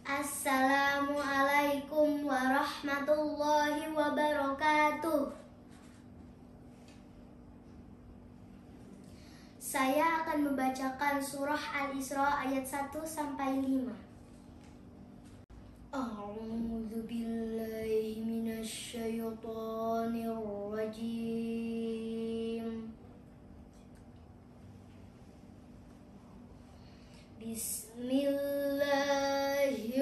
Assalamualaikum warahmatullahi wabarakatuh. Saya akan membacakan surah Al-Isra ayat 1 sampai 5. A'udzu billahi minasyaitonir rajim. Bismillahirrahmanirrahim.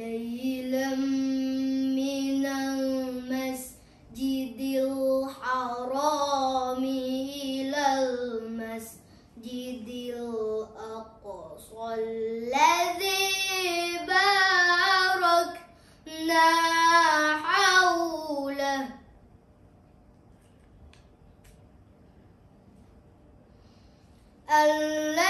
ليلا من المسجد الحرام إلى المسجد الأقصى الذي باركنا حوله. الذي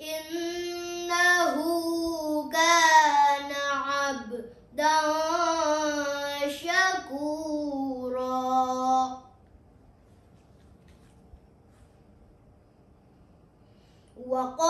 إنه كان عبدا شكورا. وقضينا